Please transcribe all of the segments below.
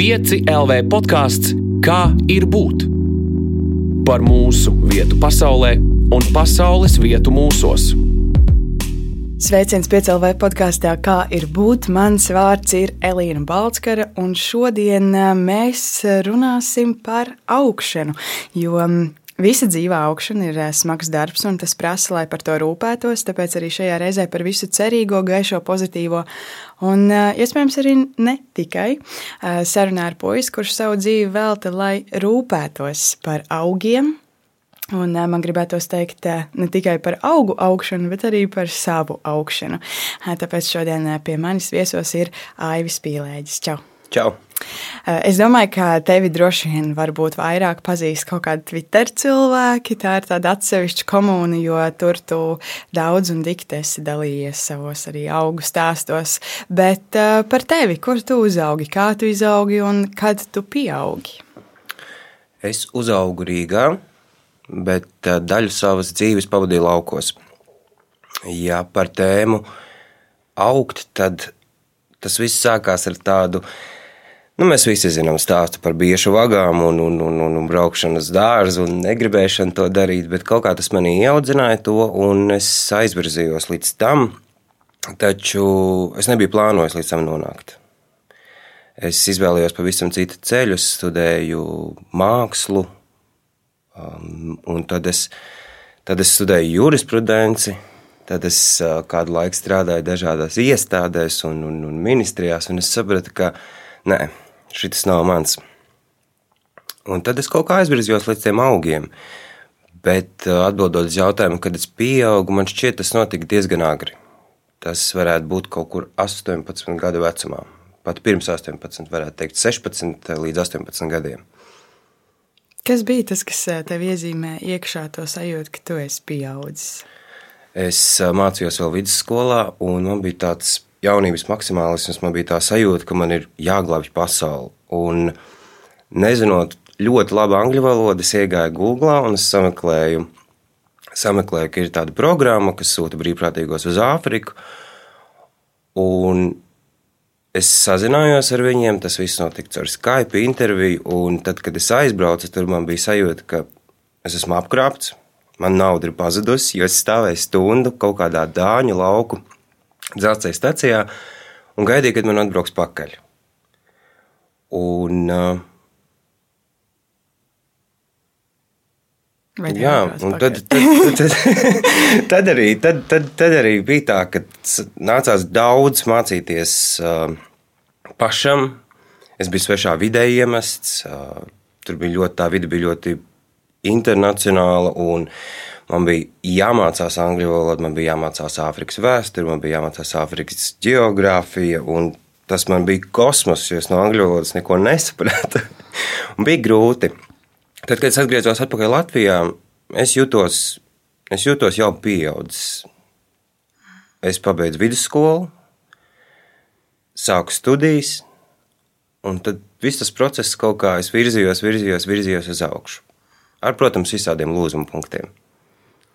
5 LV podkāsts Kā ir būt? Par mūsu vietu pasaulē un pasaules vietu mūsos. Sveiciens piecēlē podkāstā, kā ir būt. Mans vārds ir Elīna Balskara, un šodien mēs runāsim par augšanu. Jo Visa dzīvā augšana ir smags darbs, un tas prasa, lai par to rūpētos. Tāpēc arī šajā reizē par visu cerīgo, gaišo, pozitīvo, un iespējams arī ne tikai sarunā ar puisi, kurš savu dzīvi velta, lai rūpētos par augiem. Un man gribētos teikt ne tikai par augu augšanu, bet arī par savu augšanu. Tāpēc šodien pie manis viesos ir Aivis Pīlēģis. Čau! Čau! Es domāju, ka tevi droši vien varbūt vairāk pazīst kaut kādi Twitter cilvēki. Tā ir tāda atsevišķa komūna, jo tur tu daudz un dikti esi dalījies savos arī augu stāstos. Bet par tevi, kur tu uzaugi, kā tu izaugi un kad tu pieaugi? Es uzaugu Rīgā, bet daļu savas dzīves pavadīju laukos. Ja par tēmu augt, tad tas viss sākās ar tādu Nu, mēs visi zinām stāstu par biešu vagām un, un, un, un, un braukšanu uz dārzu un negribēšanu to darīt, bet kaut kā tas manī ieaudzināja to, un es aizvirzījos līdz tam, taču es nebiju plānojis līdz tam nonākt. Es izvēlējos pavisam citu ceļu, studēju mākslu, um, un tad es, tad es studēju jurisprudenci, tad es uh, kādu laiku strādāju dažādās iestādēs un, un, un ministrijās, un es sapratu, ka nē, šis nav mans. Un tad es kaut kā aizvirzījos līdz tiem augiem. Bet uh, atbildot uz jautājumu, kad es pieaugu, man šķiet, tas notika diezgan agri. Tas varētu būt kaut kur 18 gadu vecumā. Pat pirms 18, varētu teikt, 16 līdz 18 gadiem. Kas bija tas, kas uh, tev iezīmē iekšā to sajūtu, ka tu esi pieaudzis? Es uh, mācījos vēl vidusskolā, un man bija tāds jaunības maksimālisms, man bija tā sajūta, ka man ir jāglābj pasauli. Un nezinot ļoti labu angļu valodu, es iegāju Google un es sameklēju, sameklēju, ka ir tāda programma, kas sūta brīvprātīgos uz Āfriku. Un es sazinājos ar viņiem, tas viss notika caur Skype interviju. Un tad, kad es aizbraucu, tur man bija sajūta, ka es esmu apkrāpts, man nauda ir pazudusi, jo es stāvēju stundu kaut kādā dāņu lauku dzelzceļa stacijā un gaidīju, kad man atbrauks pakaļ. Un, uh, Vai jā, un tad, tad, tad, tad, arī, tad, tad, tad arī bija tā, ka nācās daudz mācīties uh, pašam. Es biju svešā vidē iemests, uh, tur bija ļoti, tā vide bija ļoti internacionāla. Un, Man bija jāmācās angļu valoda, man bija jāmācās Āfrikas vēsture, man bija jāmācās Āfrikas geogrāfija. Tas man bija kosmos, jo es no angļu valodas neko nesapratu. bija grūti. Tad, kad es atgriezos atpakaļ Latvijā, es jutos, es jutos jau pieaudzis. Es pabeidzu vidusskolu, sāku studijas, un tad viss tas process kaut kā es virzījos, virzījos, virzījos uz augšu. Ar, protams, visādiem lūzuma punktiem.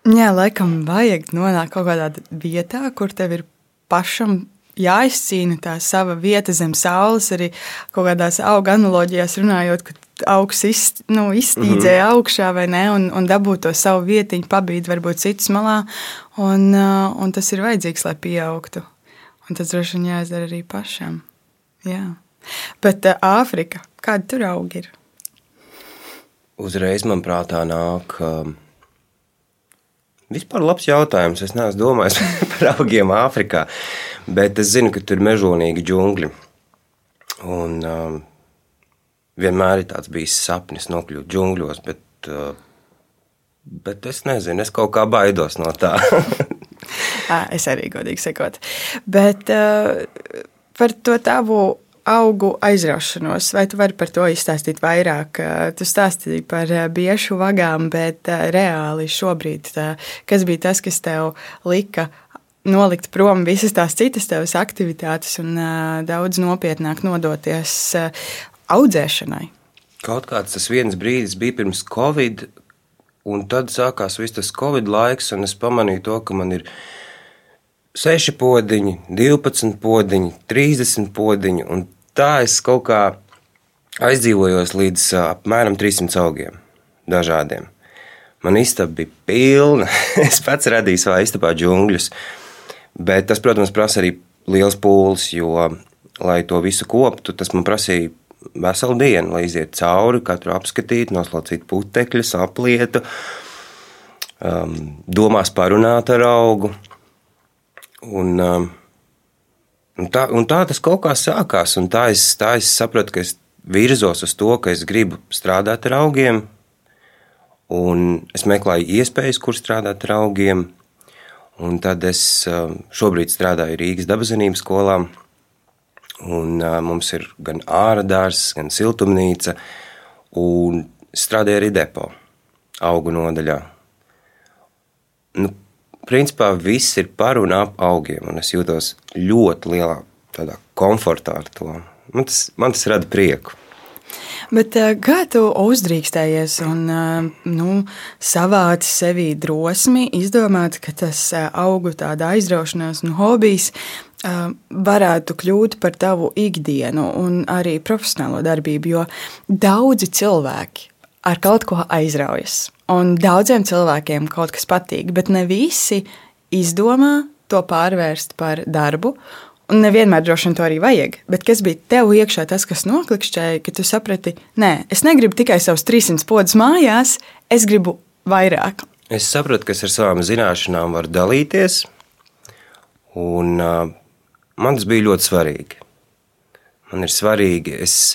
Jā, laikam vajag nonākt kaut kādā vietā, kur tev ir pašam jāizcīna tā sava vieta zem saules. Arī kaut kādās auga analoģijās runājot, ka augs iz, nu, iztīdzēja mm -hmm. augšā vai ne, un, un dabūt to savu vietiņu, pabīt varbūt citas malā. Un, uh, un tas ir vajadzīgs, lai pieaugtu. Un tas droši vien jāizdara arī pašam. Jā. Bet uh, Āfrika, kāda tur auga ir? Uzreiz man prātā nāk. Uh, Vispār labs jautājums. Es neesmu domājis par augiem Āfrikā, bet es zinu, ka tur ir mežonīgi džungļi. Un, um, vienmēr ir tāds bijis sapnis nokļūt džungļos, bet, uh, bet es nezinu, es kaut kā baidos no tā. es arī godīgi sakot. Bet uh, par to tavu augu aizraušanos, vai tu vari par to izstāstīt vairāk? Tu stāstīji par biešu vagām, bet reāli šobrīd, kas bija tas, kas tev lika nolikt prom visas tās citas tavas aktivitātes un daudz nopietnāk nodoties audzēšanai? Kaut kāds tas viens brīdis bija pirms Covid, un tad sākās viss tas Covid laiks, un es pamanīju to, ka man ir 6 podiņi, 12 podiņi, 30 podiņi, un tā es kaut kā aizdzīvojos līdz apmēram 300 augiem, dažādiem. Man istaba bija pilna. es pats radīju savā istabā džungļus. Bet tas, protams, prasa arī liels pūles, jo, lai to visu koptu, tas man prasīja veselu dienu, lai iziet cauri, katru apskatīt, noslaucīt putekļus, aplietu, um, domās parunāt ar augu. Un, um, un, tā, un tā tas kaut kā sākās, un tā es, tā es sapratu, ka es virzos uz to, ka es gribu strādāt ar augiem, un es meklēju iespējas, kur strādāt ar augiem, un tad es um, šobrīd strādāju Rīgas dabazinības skolā, un uh, mums ir gan ārdārs, gan siltumnīca, un strādāju arī depo augu nodaļā. Nu, principā viss ir par un ap augiem, un es jūtos ļoti lielā tādā komfortā ar to. Man tas, man tas rada prieku. Bet eh, kā tu uzdrīkstējies un eh, nu, savāci sevī drosmi izdomāt, ka tas eh, augu tāda aizraušanās un hobijs varētu kļūt par tavu ikdienu un arī profesionālo darbību, jo daudzi cilvēki ar kaut ko aizraujas. Un daudziem cilvēkiem kaut kas patīk, bet ne visi izdomā to pārvērst par darbu Un nevienmēr droši vien to arī vajag. Bet kas bija tev iekšā, tas, kas noklikšķēja, ka tu saprati, nē, es negribu tikai savus 300 podus mājās, es gribu vairāk. Es sapratu, ka ar savām zināšanām varu dalīties, un uh, man tas bija ļoti svarīgi. Man ir svarīgi, es,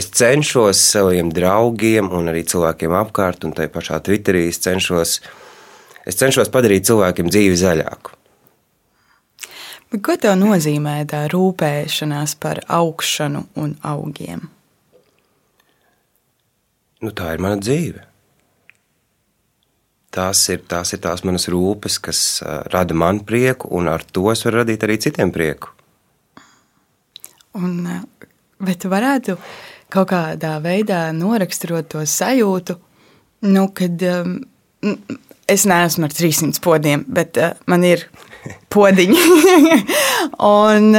es cenšos saviem draugiem un arī cilvēkiem apkārt, un tai pašā Twitterī es cenšos, es cenšos padarīt cilvēkiem dzīvi zaļāku. Bet ko tev nozīmē tā rūpēšanās par augšanu un augiem? Nu, tā ir mana dzīve. Tās ir, tās ir tās manas rūpes, kas uh, rada man prieku, un ar to es varu radīt arī citiem prieku. Un, bet tu varētu kaut kādā veidā noraksturot to sajūtu, nu, kad um, es neesmu ar 300 podiem, bet uh, man ir podiņi. un,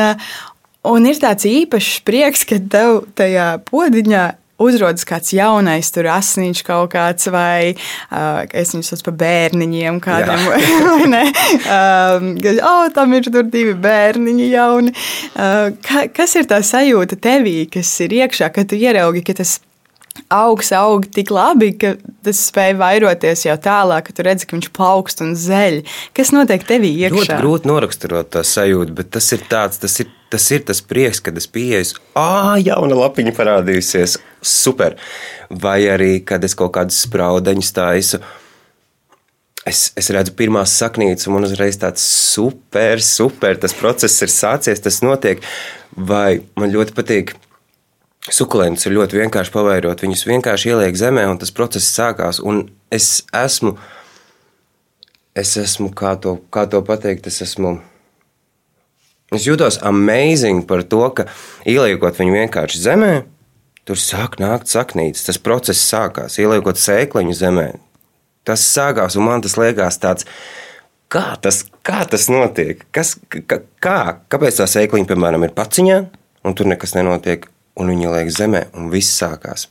un ir tāds īpašs prieks, ka tev tajā podiņā uzrodas kāds jaunais, tur asniņš kaut kāds, vai uh, es viņus saucu par bērniņiem, kādam, vai ne? Um, oh, tam ir tur divi bērniņi jauni. Uh, ka, kas ir tā sajūta tevī, kas ir iekšā, kad tu ieraugi, ka tas augs aug tik labi, ka tas spēj vairoties jau tālāk, ka tu redzi, ka viņš plaukst un zeļ. Kas notiek tevī iekšā? Ļoti grūti noraksturot to sajūtu, bet tas ir tāds, tas ir tas, ir tas prieks, kad es pieeju, ah, jauna lapiņa parādījusies, super. Vai arī, kad es kaut kādus spraudeņus taisu. Es, es redzu, pirmās saknītes, un man uzreiz tāds super, super, tas process ir sācies, tas notiek. Vai man ļoti patīk, Sukulentus ir ļoti vienkārši pavairot. Viņus vienkārši ieliek zemē, un tas process sākās. Un es esmu, es esmu kā to, kā to pateikt, es esmu. Es jūtos amazing par to, ka ieliekot viņu vienkārši zemē, tur sāk nākt saknītes. Tas process sākās, ieliekot sēkliņu zemē. Tas sākās, un man tas liekas tāds, kā tas, kā tas notiek? Kas, kā, kā, kāpēc tā sēkliņa, piemēram, ir paciņā, un tur nekas nenotiek? Un viņi liek zemē, un viss sākās.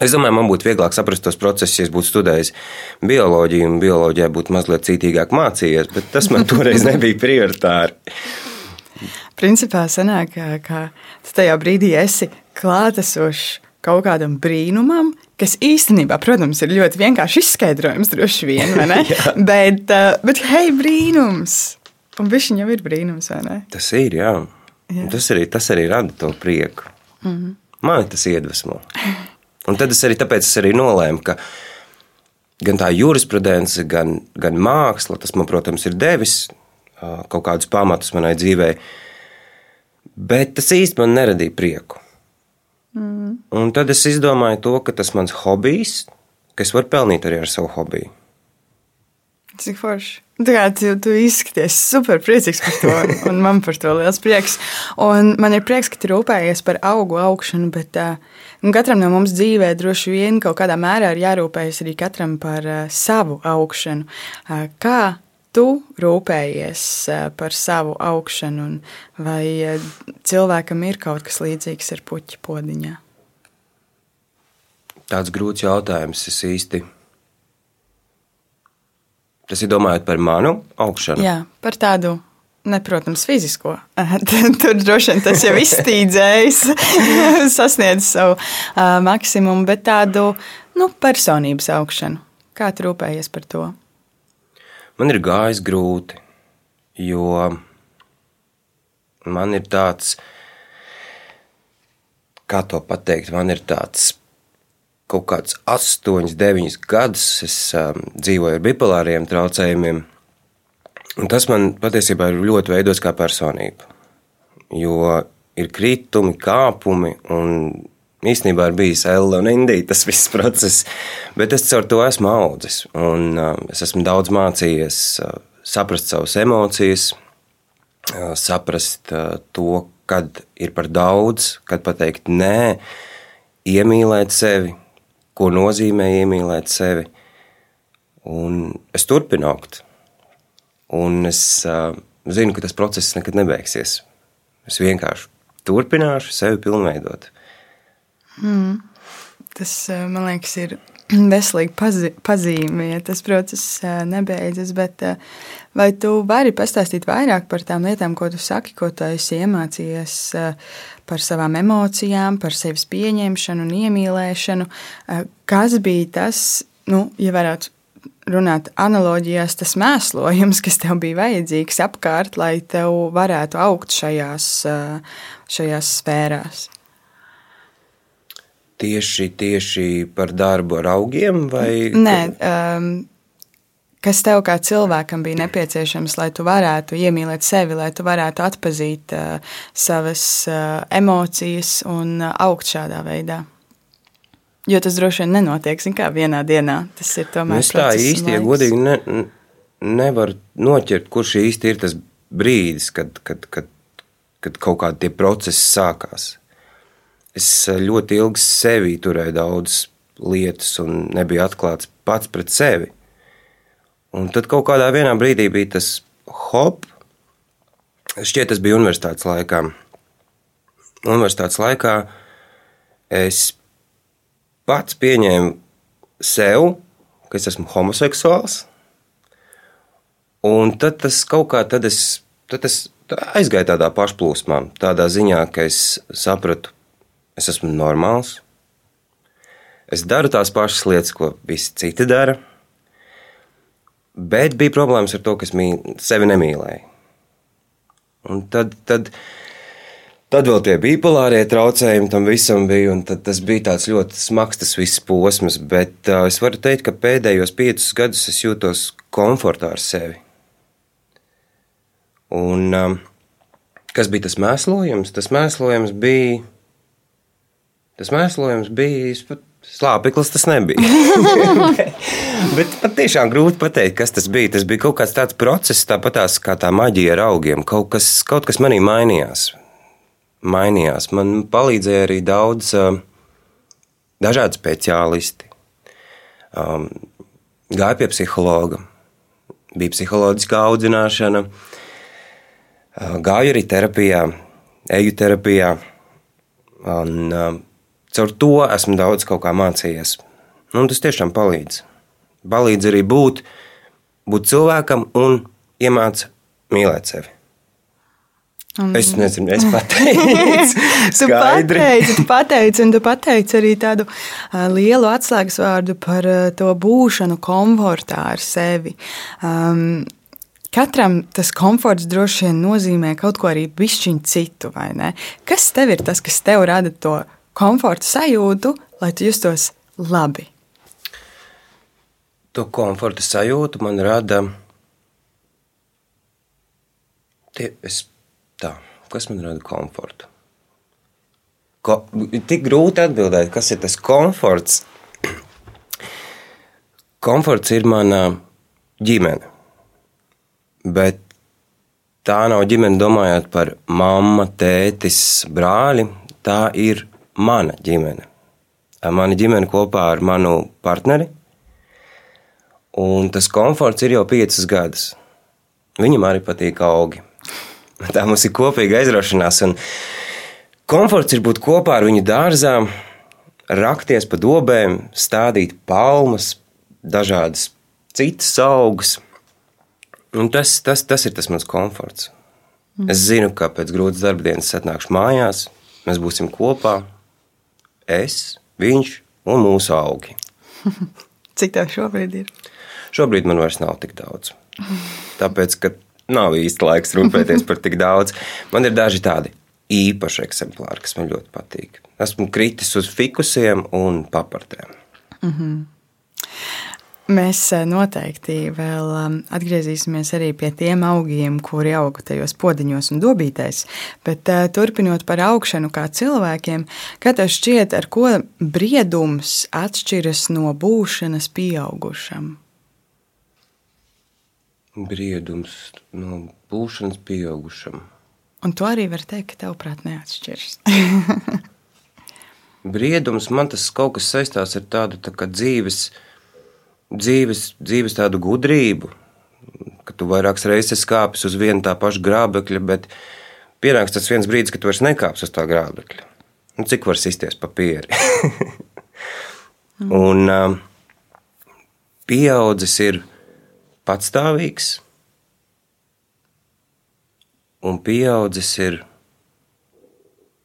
Es domāju, man būtu vieglāk saprast tos procesus, ja es būtu studējis bioloģiju, un bioloģijā būtu mazliet cītīgāk mācījies, bet tas man toreiz nebija prioritāri. Principā sanāk, ka, ka tu tajā brīdī esi klātesošs kaut kādam brīnumam, kas īstenībā, protams, ir ļoti vienkārši izskaidrojams, droši vien, vai ne? bet, uh, bet, hei, brīnums! Un viņš jau ir brīnums, vai ne? Tas ir, jā. jā. Tas, arī, tas arī rada to prieku. Mm. Mani tas iedvesmo. Un tad es arī, es arī nolēmu, ka gan tā jurisprudence, gan, gan māksla, tas man, protams, ir devis kaut kādus pamatus manai dzīvei, bet tas īsti man neradīja prieku. Mm. Un tad es izdomāju to, ka tas mans hobijs, ka es varu pelnīt arī ar savu hobiju. Cik forši. Tā kā tu, tu izskaties super priecīgs par to, un man par to liels prieks. Un man ir prieks, ka tu rūpējies par augu augšanu, bet uh, katram no mums dzīvē droši vien kaut kādā mērā ir jārūpējas arī katram par uh, savu augšanu. Uh, kā tu rūpējies par savu augšanu, un vai cilvēkam ir kaut kas līdzīgs ar puķu podiņā? tāds grūts jautājums. Es īsti. Tas ir domājot par manu augšanu. Jā, par tādu, ne, protams, fizisko. Tur droši vien tas jau izstīdzējis, sasniedz savu uh, maksimumu, bet tādu nu, personības augšanu. Kā tu rūpējies par to? Man ir gājis grūti, jo man ir tāds, kā to pateikt, man ir tāds kaut kāds 8, 9 gadus es um, dzīvoju ar bipolāriem traucējumiem. Un tas man patiesībā ir ļoti veidots kā personība. Jo ir kritumi, kāpumi, un īstenībā ir bijis Ella un Indija tas viss process. Bet es caur to esmu audzis. Un, uh, es esmu daudz mācījies uh, saprast savas emocijas, uh, saprast uh, to, kad ir par daudz, kad pateikt nē, iemīlēt sevi, ko nozīmē iemīlēt sevi. Un es turpinu augt. Un es uh, zinu, ka tas process nekad nebeigsies. Es vienkārši turpināšu sevi pilnveidot. Mm. Tas, man liekas, ir veselīgi pazī, pazīme, ja tas process nebeidzas. Bet vai tu vari pastāstīt vairāk par tām lietām, ko tu saki, ko tu esi iemācījies par savām emocijām, par sevis pieņemšanu un iemīlēšanu. Eh, kas bija tas, nu, ja varētu runāt analoģijās, tas mēslojums, kas tev bija vajadzīgs apkārt, lai tev varētu augt šajās, eh, šajās sfērās? Tieši, tieši par darbu ar augiem? Vai... Nē, um, kas tev kā cilvēkam bija nepieciešams, lai tu varētu iemīlēt sevi, lai tu varētu atpazīt uh, savas uh, emocijas un uh, augt šādā veidā. Jo tas droši vien nenotiek kā vienā dienā. Tas ir tomēr. Es tā īsti, ja godīgi, ne, nevaru noķert, kurš īsti ir tas brīdis, kad, kad, kad, kad kaut kādi tie procesi sākās. Es ļoti ilgi sevi turēju daudz lietas un nebiju atklāts pats pret sevi. Un tad kaut kādā brīdī bija tas hop. Šķiet, tas bija universitātes laikā. Universitātes laikā es pats pieņēmu sev, ka es esmu homoseksuāls. Un tad tas kaut kā tad es, tad es aizgāju tādā pašplūsmā, tādā ziņā, ka es sapratu, es esmu normāls. Es daru tās pašas lietas, ko visi citi dara Bet bija problēmas ar to, ka es mīl, sevi nemīlēju. Un tad, tad, tad vēl tie bipolārie traucējumi tam visam bija, tas bija tāds ļoti smags tas viss posms. Bet uh, es varu teikt, ka pēdējos piecus gadus es jūtos komfortā ar sevi. Un um, kas bija tas mēslojums? Tas mēslojums bija. Tas mēslojums bija. Pat Slāpeklis tas nebija. Bet patiešām grūti pateikt, kas tas bija. Tas bija kaut kāds tāds process, tāpat kā tā maģija ar augiem. Kaut kas, kaut kas manī mainījās. mainījās. Man palīdzēja arī daudz dažādi speciālisti. Um, gāja pie psihologa, bija psiholoģiskā audzināšana, gāju arī terapijā, eju terapijā. Un, Caur to esmu daudz kaut kā mācījies. Nu, tas tiešām palīdz. Palīdz arī būt, būt cilvēkam un iemācīt mīlēt sevi. Un... Es nezinu, es pateicu. tu pateici, tu pateici, un tu pateici arī tādu lielu atslēgas vārdu par to būšanu komfortā ar sevi. Um, Katram tas komforts droši vien nozīmē kaut ko arī bišķiņu citu, vai ne? Kas tev ir tas, kas tev rada to komforta sajūtu, lai tu justos labi? To komforta sajūtu man rada. Tie, es, tā, kas man rada komfortu? Ko, tik grūti atbildēt, kas ir tas komforts. Komforts ir mana ģimene. Bet tā nav ģimene domājot par mammu, tētis, brāli. Tā ir mana ģimene. Mana ģimene kopā ar manu partneri. Un tas komforts ir jau piecus gadus. Viņam arī patīk augi. Tā mums ir kopīga aizraušanās. Un komforts ir būt kopā ar viņu dārzā, rakties pa dobēm, stādīt palmas, dažādas citas augas. Un tas, tas, tas ir tas mans komforts. Es zinu, ka pēc grūtas darba dienas atnākšu mājās, mēs būsim kopā. Es, viņš un mūsu augi. Cik tev šobrīd ir? Šobrīd man vairs nav tik daudz. Tāpēc, ka nav īsti laiks rūpēties par tik daudz. Man ir daži tādi īpaši eksemplāri, kas man ļoti patīk. Esmu kritis uz fikusiem un papartēm. Mm -hmm. Mēs eh, noteikti vēl um, atgriezīsimies arī pie tiem augiem, kuri aug tajos podziņos un dobītēs. Bet uh, turpinot par augšanu kā cilvēkiem, kā tev šķiet, ar ko briedums atšķiras no būšanas pieaugušam? Briedums no būšanas pieaugušam. Un to arī var teikt, ka tavuprāt neatšķiras. Briedums man tas kaut kas saistās ar tādu tā dzīves, dzīves, dzīves tādu gudrību, ka tu vairākas reizes kāpsi uz vienu tā pašu grābekļa, bet pienāks tas viens brīdis, kad tu vairs nekāpsi uz tā grābekļa. Nu, cik var sisties papīri? mm. Un um, pieaudzis ir patstāvīgs un pieaudzis ir.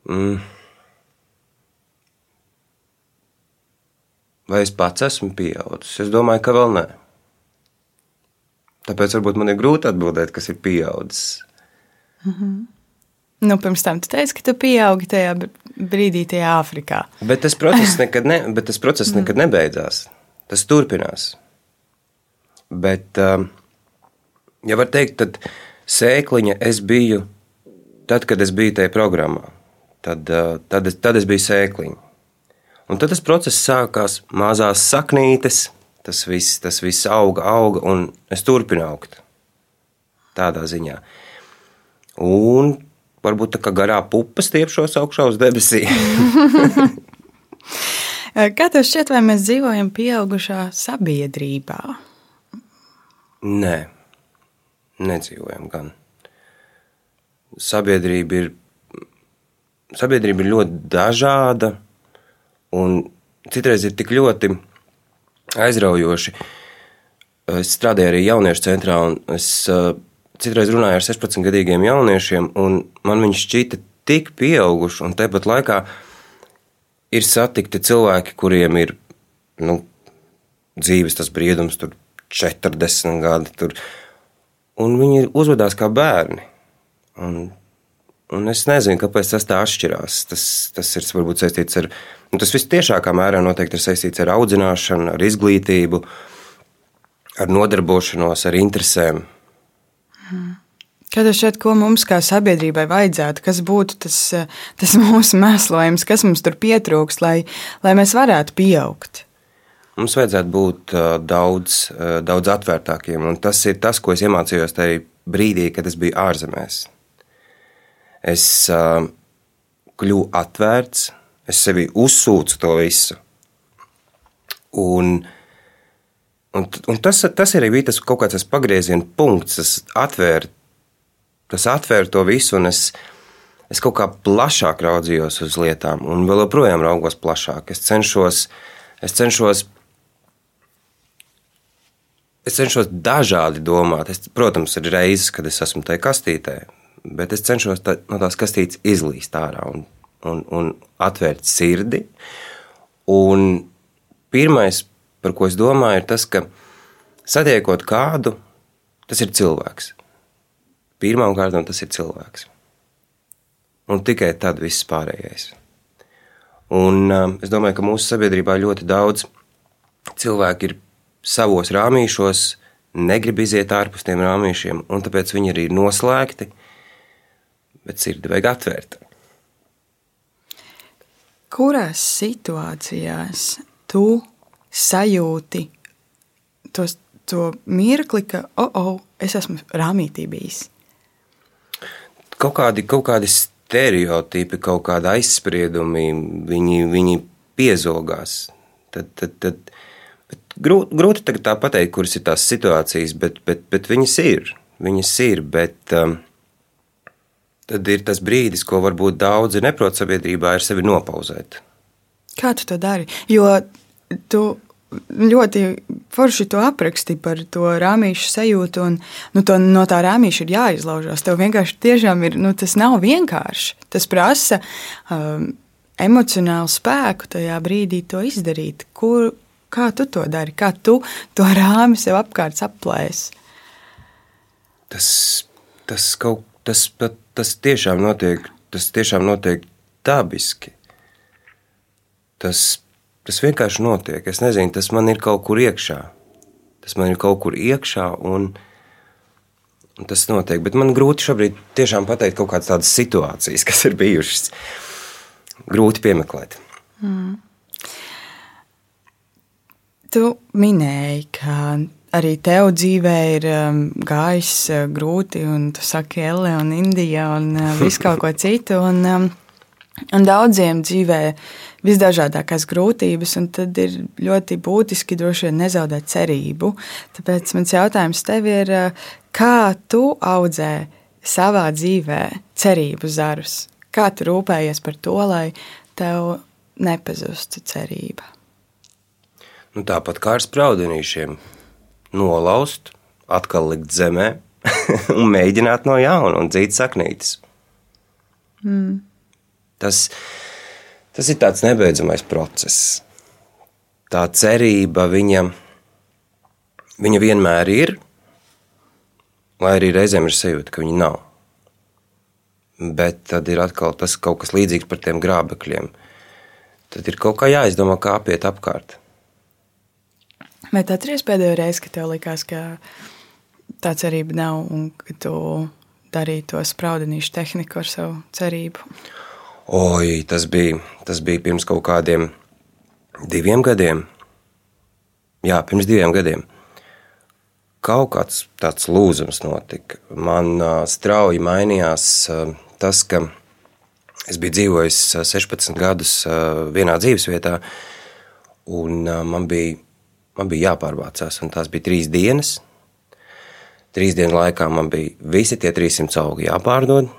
Mm, vai es pats esmu pieaudzis? Es domāju, ka vēl nē. Tāpēc varbūt man ir grūti atbildēt, kas ir pieaudzis. Mm -hmm. Nu, pirms tam tu teici, ka tu pieaugi tajā brīdī, tajā Āfrikā. Bet tas process nekad, ne, bet tas process mm. nekad nebeidzās. Tas turpinās. Bet, um, ja var teikt, tad sēkliņa es biju tad, kad es biju tajā programmā. Tad, uh, tad, es, tad es biju sēkliņa. Un tad tas process sākās mazās saknītes, tas viss, tas viss auga, auga, un es turpinu augt. Tādā ziņā. Un varbūt tā kā garā pupa stiepšos augšā uz debesīm. kā tev šķiet, vai mēs dzīvojam pieaugušā sabiedrībā? Nē, nedzīvojam gan. Sabiedrība ir, sabiedrība ir ļoti dažāda, un citreiz ir tik ļoti aizraujoši. Es strādāju arī jauniešu centrā, un es uh, citreiz runāju ar 16 gadiem jauniešiem, un man viņi šķita tik pieauguši, un tāpat laikā ir satikti cilvēki, kuriem ir nu, dzīves tas briedums, tur 40 gadi. Tur, un viņi uzvedās kā bērni. Un, un es nezinu, kāpēc tas tā atšķirās. Tas, tas ir varbūt saistīts ar, nu, tas viss tiešākā mērā noteikti ir saistīts ar audzināšanu, ar izglītību, ar nodarbošanos, ar interesēm. Kad šeit, ko mums kā sabiedrībai vajadzētu, kas būtu tas, tas mūsu mēslojums, kas mums tur pietrūkst, lai, lai mēs varētu pieaugt? Mums vajadzētu būt daudz, daudz atvērtākiem, un tas ir tas, ko es iemācījos tajā brīdī, kad es biju ārzemēs. Es kļuvu atvērts, es sevi uzsūcu to visu. Un, un, un tas, tas arī bija tas kaut kāds pagrieziena punkts, tas atvērt, tas atvērt to visu, un es, es kaut kā plašāk raudzījos uz lietām, un vēl joprojām raugos plašāk. Es cenšos, es cenšos Es cenšos dažādi domāt. Es, protams, ir reizes, kad es esmu tajā kastītē, bet es cenšos tā, no tās kastītes izlīst ārā un, un, un atvērt sirdi. Un pirmais, par ko es domāju, ir tas, ka satiekot kādu, tas ir cilvēks. Pirmkārt, tas ir cilvēks. Un tikai tad viss pārējais. Un, um, es domāju, ka mūsu sabiedrībā ļoti daudz cilvēku ir savos rāmīšos, negrib iziet ārpus tiem rāmīšiem, un tāpēc viņi arī ir noslēgti, bet sirdi vajag atvērt. Kurās situācijās tu sajūti tos, to mirkli, ka, oh, oh, es esmu rāmītī bijis? Kaut kādi, kaut kādi stereotipi, kaut kādi aizspriedumi, viņi, viņi piezogās. Tad, tad, tad Grūti, grūti tā pateikt, kuras ir tās situācijas, bet, bet, bet viņas ir. Viņas ir, bet um, tad ir tas brīdis, ko varbūt daudzi neprot sabiedrībā, ir sevi nopauzēt. Kā tu to dari? Jo tu ļoti forši to apraksti par to rāmīšu sajūtu, un nu, to, no tā rāmīša ir jāizlaužās. Tev vienkārši tiešām ir, nu, tas nav vienkārši. Tas prasa um, emocionālu spēku tajā brīdī to izdarīt. Kur, kā tu to dari? Kā tu to rāmi sev apkārt aplēsi? Tas, tas kaut tas, tas tiešām notiek, tas tiešām notiek dabiski. Tas Tas vienkārši notiek. Es nezinu, tas man ir kaut kur iekšā. Tas man ir kaut kur iekšā, un, un tas notiek. Bet man grūti šobrīd tiešām pateikt kaut kādas tādas situācijas, kas ir bijušas. Grūti piemeklēt. Mm. Tu minēji, ka arī tev dzīvē ir um, gājis uh, grūti, un tu saki, Elle un Indija un uh, visu kaut ko citu. Un, um, un daudziem dzīvē visdažādākās grūtības, un tad ir ļoti būtiski droši vien nezaudēt cerību. Tāpēc mans jautājums tev ir, kā tu audzē savā dzīvē cerību zarus? Kā tu rūpējies par to, lai tev nepazustu cerība? Nu, tāpat kā ar spraudenīšiem, nolaust, atkal likt zemē un mēģināt no jauna un dzīt saknītes. Mm. Tas Tas ir tāds nebeidzamais process. Tā cerība viņa, viņa vienmēr ir, lai arī reizēm ir sajūta, ka viņa nav. Bet tad ir atkal tas kaut kas līdzīgs par tiem grābekļiem. Tad ir kaut kā jāizdomā, kā apiet apkārt. Vai atceries pēdējo reizi, kad tev likās, ka tā cerība nav un ka tu darīji to spraudenīšu tehniku ar savu cerību? Oi, tas bija, tas bija pirms kaut kādiem diviem gadiem. Jā, pirms diviem gadiem. Kaut kāds tāds lūzums notika. Man uh, strauji mainījās uh, tas, ka es biju dzīvojis 16 gadus uh, vienā dzīvesvietā, un uh, man, bija, man bija jāpārvācās. Tās bija trīs dienas. Trīs dienu laikā man bija visi tie 300 augi jāpārdod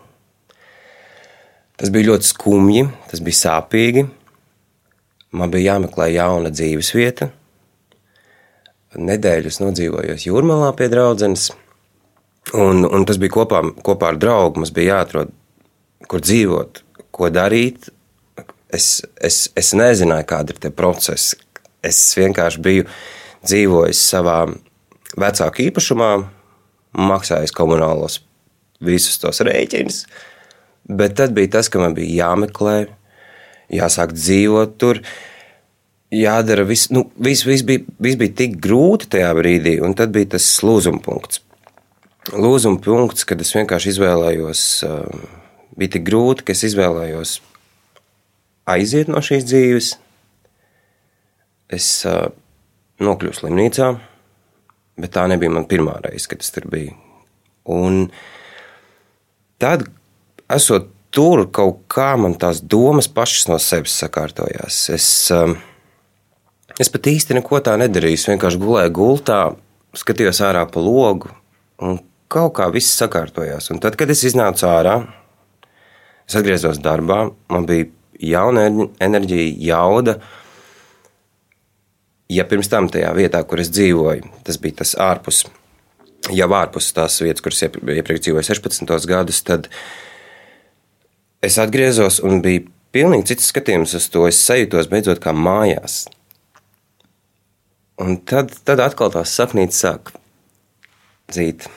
Tas bija ļoti skumji, tas bija sāpīgi. Man bija jāmeklē jauna dzīves vieta. Nedēļu es nodzīvojos jūrmalā pie draudzenes, un, un tas bija kopā, kopā ar draugu. Mums bija jāatrod, kur dzīvot, ko darīt. Es, es, es nezināju, kāda ir tie procesi. Es vienkārši biju dzīvojis savā vecāku īpašumā, maksājis komunālos visus tos rēķinus Bet tad bija tas, ka man bija jāmeklē, jāsāk dzīvot tur. Jādara viss, nu, viss, viss, bija, viss bija tik grūti tajā brīdī, un tad bija tas lūzuma punkts. Lūzuma punkts, kad es vienkārši izvēlējos, bija tik grūti, ka es izvēlējos aiziet no šīs dzīves. Es nokļuvu slimnīcā, bet tā nebija mana pirmā reize, kad es tur biju. Un tad, esot tur, kaut kā man tās domas pašas no sevis sakārtojās. Es, um, es pat īsti neko tā nedarīju. Es vienkārši gulēju gultā, skatījos ārā pa logu, un kaut kā viss sakārtojās. Un tad, kad es iznācu ārā, es atgriezos darbā, man bija jauna enerģija, jauda. Ja pirms tam tajā vietā, kur es dzīvoju, tas bija tas ārpus, jau ārpus tās vietas, kuras iepriekš dzīvoju 16 gadus, tad es atgriezos un bija pilnīgi cits skatījums uz to. Es sajūtos beidzot kā mājās. Un tad, tad atkal tās sapnītes sāk dzīt.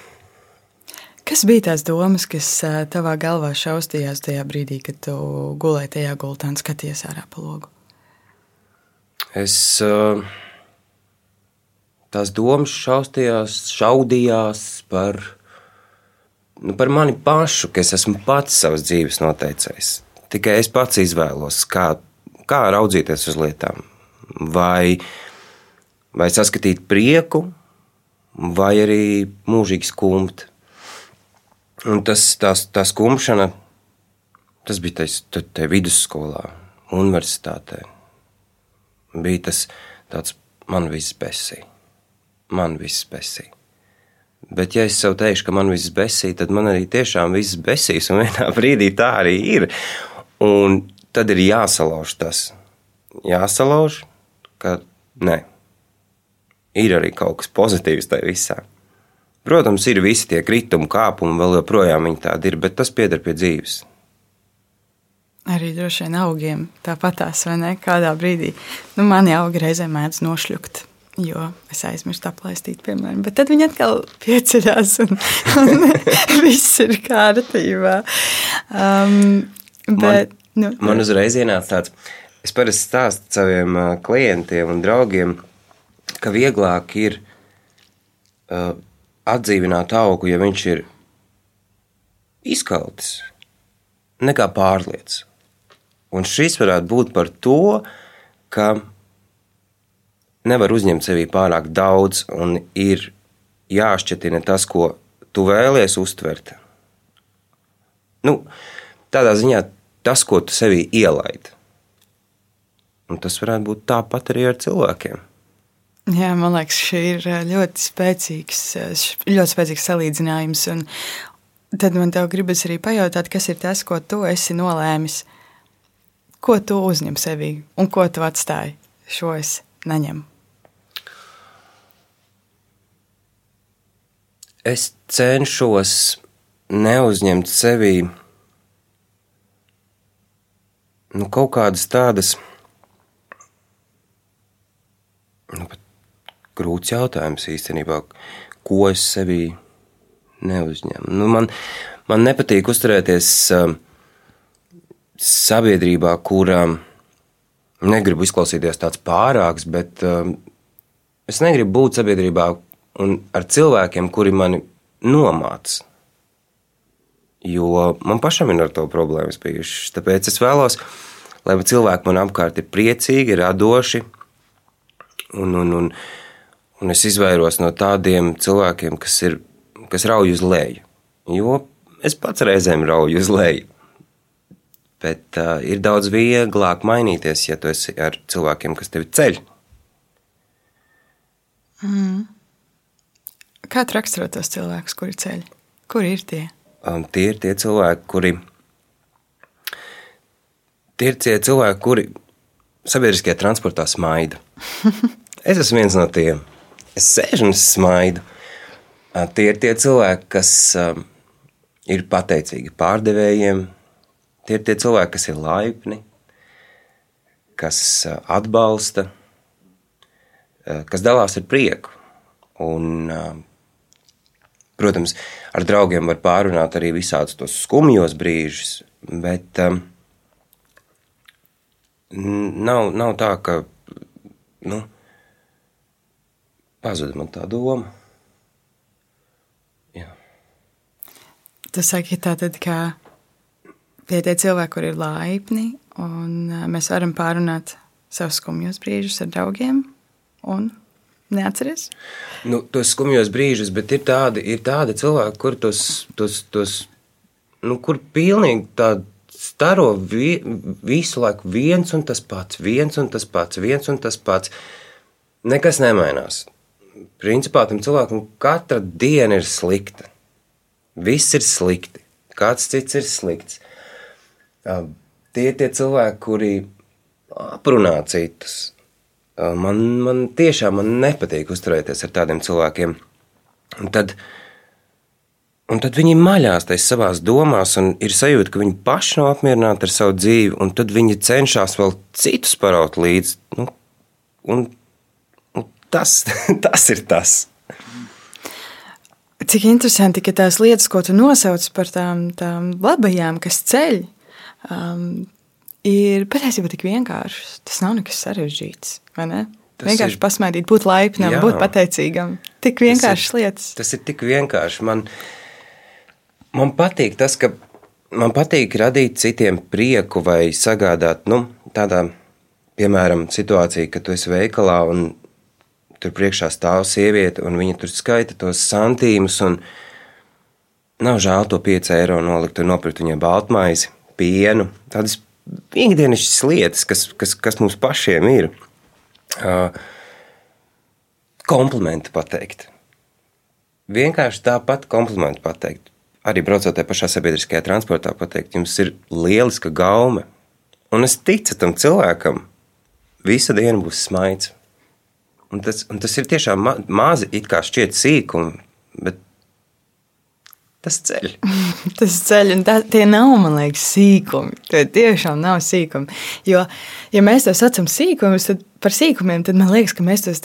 Kas bija tās domas, kas tavā galvā šausmījās tajā brīdī, kad tu gulēji tajā gultā un skaties ārā pa logu? Es tās domas šausmījās, šaudījās par nu, par mani pašu, ka es esmu pats savas dzīves noteicējs. Tikai es pats izvēlos, kā, kā raudzīties uz lietām. Vai, vai saskatīt prieku, vai arī mūžīgi skumt. Un tas, tās, tā skumšana, tas bija tas, te vidusskolā, universitātē. Bija tas tāds, man viss besī, man viss besī. Bet, ja es sev teikšu, ka man viss besī, tad man arī tiešām viss besīs, un vienā brīdī tā arī ir. Un tad ir jāsalauž tas. jāsalauž, ka nē, ir arī kaut kas pozitīvs tajā visā. Protams, ir visi tie kritumi, kāpumi, vēl joprojām viņi tādi ir, bet tas pieder pie dzīves. Arī droši vien augiem tāpatās, vai ne? Kādā brīdī nu, mani augi reizēm mēdz nošļukt. Jo es aizmirsu aplaistīt, piemēram. Bet tad viņi atkal pieceļās, un, un viss ir kārtībā. Um, bet, man, nu, man uzreiz ienāca tāds, es parasti stāstu saviem klientiem un draugiem, ka vieglāk ir uh, atdzīvināt augu, ja viņš ir izkaltis, nekā pārliecis. Un šis varētu būt par to, ka nevar uzņemt sevī pārāk daudz un ir jāšķetina tas, ko tu vēlies uztvert. Nu, tādā ziņā tas, ko tu sevī ielaidi. Un tas varētu būt tāpat arī ar cilvēkiem. Jā, man liekas, šī ir ļoti spēcīgs, ļoti spēcīgs salīdzinājums. Un tad man te gribas arī pajautāt, kas ir tas, ko tu esi nolēmis Ko tu uzņem sevī un ko tu atstāji? Šo es neņemu. Es cenšos neuzņemt sevī nu, kaut kādas tādas nu, grūts jautājums īstenībā, ko es sevī neuzņemu. Nu, man, man nepatīk uzturēties uh, sabiedrībā, kurā negribu izklausīties tāds pārāks, bet um, es negribu būt sabiedrībā un ar cilvēkiem, kuri mani nomāca. Jo man pašam ir ar to problēmas bijušas. Tāpēc es vēlos, lai cilvēki man apkārt ir priecīgi, radoši, un, un, un, un es izvairos no tādiem cilvēkiem, kas, ir, kas rauj uz leju. Jo es pats reizēm rauju uz leju. Bet uh, ir daudz vieglāk mainīties, ja tu esi ar cilvēkiem, kas tevi ceļ. Mm. Kā tu raksturo tos cilvēkus, kuri ceļ? Kur ir tie? Um, tie ir tie cilvēki, kuri. Tie ir tie cilvēki, kuri sabiedriskajā transportā smaida. es esmu viens no tiem. Es sēžu un es smaidu. Uh, tie ir tie cilvēki, kas um, ir pateicīgi pārdevējiem, Tie ir tie cilvēki, kas ir laipni, kas eh, atbalsta, eh, kas dalās ar prieku. Un, eh, protams, ar draugiem var pārunāt arī visādus tos skumjos brīžus, bet um, nav, nav tā, ka nu, pazuda man tā doma. Jā. Tu saki, tā tad, ka tie tie cilvēki, kur ir laipni, un mēs varam pārunāt savus skumjos brīžus ar draugiem. Un neatceries? Nu, tos skumjos brīžus, bet ir tādi, ir tādi cilvēki, kur tos, tos, tos nu, kur pilnīgi tādi staro vi, visu laiku viens un tas pats, viens un tas pats, viens un tas pats. Nekas nemainās. Principā tam cilvēkam katra diena ir slikta. Viss ir slikti. Kāds cits ir slikts. Tie ir tie cilvēki, kuri aprunā citus. Man, man tiešām man nepatīk uzturēties ar tādiem cilvēkiem. Un tad, un tad viņi maļās tajā savā domās, un ir sajūta, ka viņi paši nav apmierināti ar savu dzīvi, un tad viņi cenšas vēl citus paraut līdzi. Nu, un, un tas, tas ir tas. Cik interesanti, ka tās lietas, ko tu nosauc par tām, tām labajām, kas ceļ, um, ir patiesībā tik vienkāršs. Tas nav nekas sarežģīts. Tas vienkārši ir... pasmaidīt, būt laipnam, Jā. būt pateicīgam. Tik vienkāršas lietas. Tas ir tik vienkārši. Man, man patīk tas, ka man patīk radīt citiem prieku vai sagādāt nu, tādā, piemēram, situācijā, kad tu esi veikalā un tur priekšā stāv sieviete un viņa tur skaita tos santīmus. Nav žēl to 5 eiro nolikt un nopirkt viņai baltmaizi pienu, tādas ikdienas lietas, kas, kas, kas mums pašiem ir. Komplimenti pateikt. Vienkārši tāpat komplimenti pateikt. Arī braucot tajā pašā sabiedriskajā transportā, pateikt, jums ir lieliska gaume. Un es ticu tam cilvēkam, visa diena būs smaids. Un tas, un tas ir tiešām ma mazi, it kā šķiet sīkumi, bet tas ceļ. tas ceļ, un tā, tie nav, man liekas, sīkumi. Tie tiešām nav sīkumi. Jo, ja mēs to saucam sīkumus, tad par sīkumiem, tad man liekas, ka mēs tos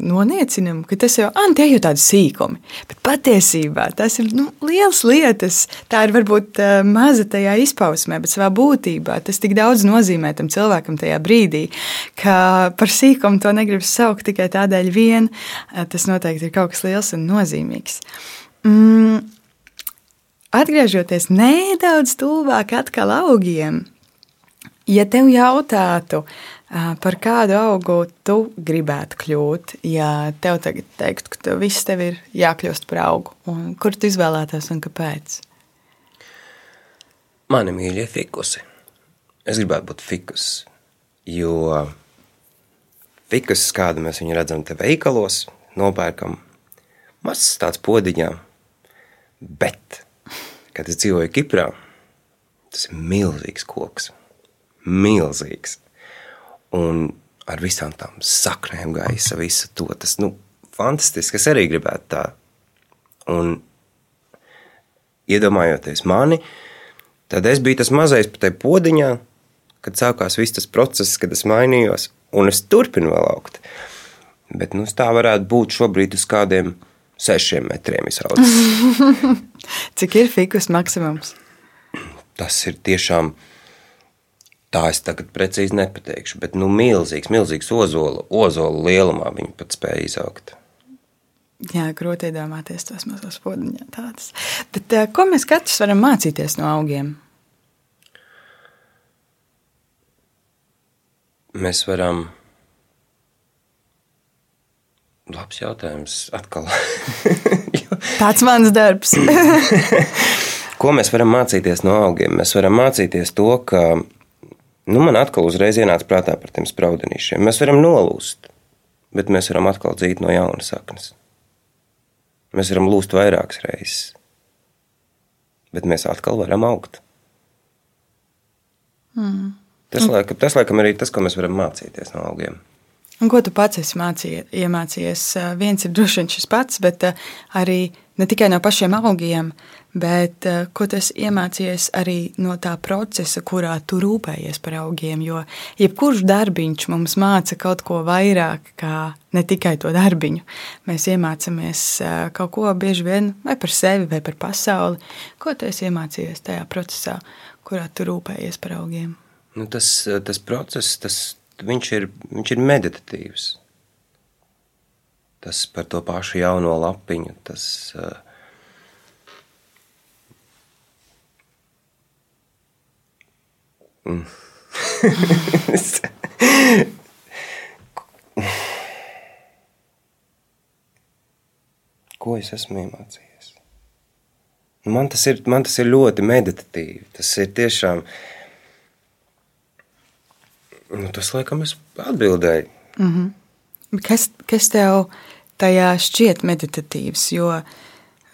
noniecinām, ka tas jau ah, tie ir tādi sīkumi. Bet patiesībā tas ir nu, liels lietas. Tā ir varbūt uh, maza tajā izpausmē, bet savā būtībā tas tik daudz nozīmē tam cilvēkam tajā brīdī, ka par sīkumu to negribas saukt tikai tādēļ vien. Uh, tas noteikti ir kaut kas liels un nozīmīgs. Mm, atgriežoties nedaudz tuvāk atkal augiem, ja tev jautātu, par kādu augu tu gribētu kļūt, ja tev tagad teiktu, ka tev viss tev ir jākļūst par augu, un kur tu izvēlētos un kāpēc? Mani mīļie fikusi. Es gribētu būt fikus, jo fikus, kādu mēs viņu redzam te veikalos, nopērkam mazs tāds podiņā, bet kad es dzīvoju Kiprā, tas ir milzīgs koks. Milzīgs. Un ar visām tām saknēm gaisa, visu to. Tas nu, fantastiski. Es arī gribētu tā. Un iedomājoties mani, tad es biju tas mazais pa tai podiņā, kad sākās viss tas process, kad es mainījos, un es turpinu vēl augt. Bet nu, tā varētu būt šobrīd uz kādiem sešiem metriem izaudzis. Cik ir fikus maksimums? Tas ir tiešām. Tā es tagad precīzi nepateikšu, bet nu, milzīgs, milzīgs ozola, ozola lielumā viņi pat spēja izaugt. Jā, grūti iedomāties tos mazos podziņā tādus. Bet eh, ko mēs katrs varam mācīties no augiem? Mēs varam Labs jautājums. Atkal. Tāds mans darbs. Ko mēs varam mācīties no augiem? Mēs varam mācīties to, ka nu, man atkal uzreiz ienāca prātā par tiem spraudenīšiem. Mēs varam nolūst, bet mēs varam atkal dzīt no jauna saknes. Mēs varam lūst vairākas reizes, bet mēs atkal varam augt. Mm. Tas, laikam, tas laikam arī tas, ko mēs varam mācīties no augiem. Un ko tu pats esi mācījies, iemācījies? Viens ir droši vien šis pats, bet arī ne tikai no pašiem augiem, bet ko tu esi iemācījies arī no tā procesa, kurā tu rūpējies par augiem. Jo jebkurš darbiņš mums māca kaut ko vairāk, kā ne tikai to darbiņu. Mēs iemācāmies kaut ko bieži vien vai par sevi, vai par pasauli. Ko tu esi iemācījies tajā procesā, kurā tu rūpējies par augiem? Nu, tas, tas process, tas viņš ir, viņš ir meditatīvs. Tas par to pašu jauno lapiņu, tas uh, mm. Ko es esmu iemācījies? Man tas, ir, man tas ir ļoti meditatīvi. Tas ir tiešām uh, Nu, tas, laikam, es atbildēju. Mm -hmm. kas, kas tev tajā šķiet meditatīvs? Jo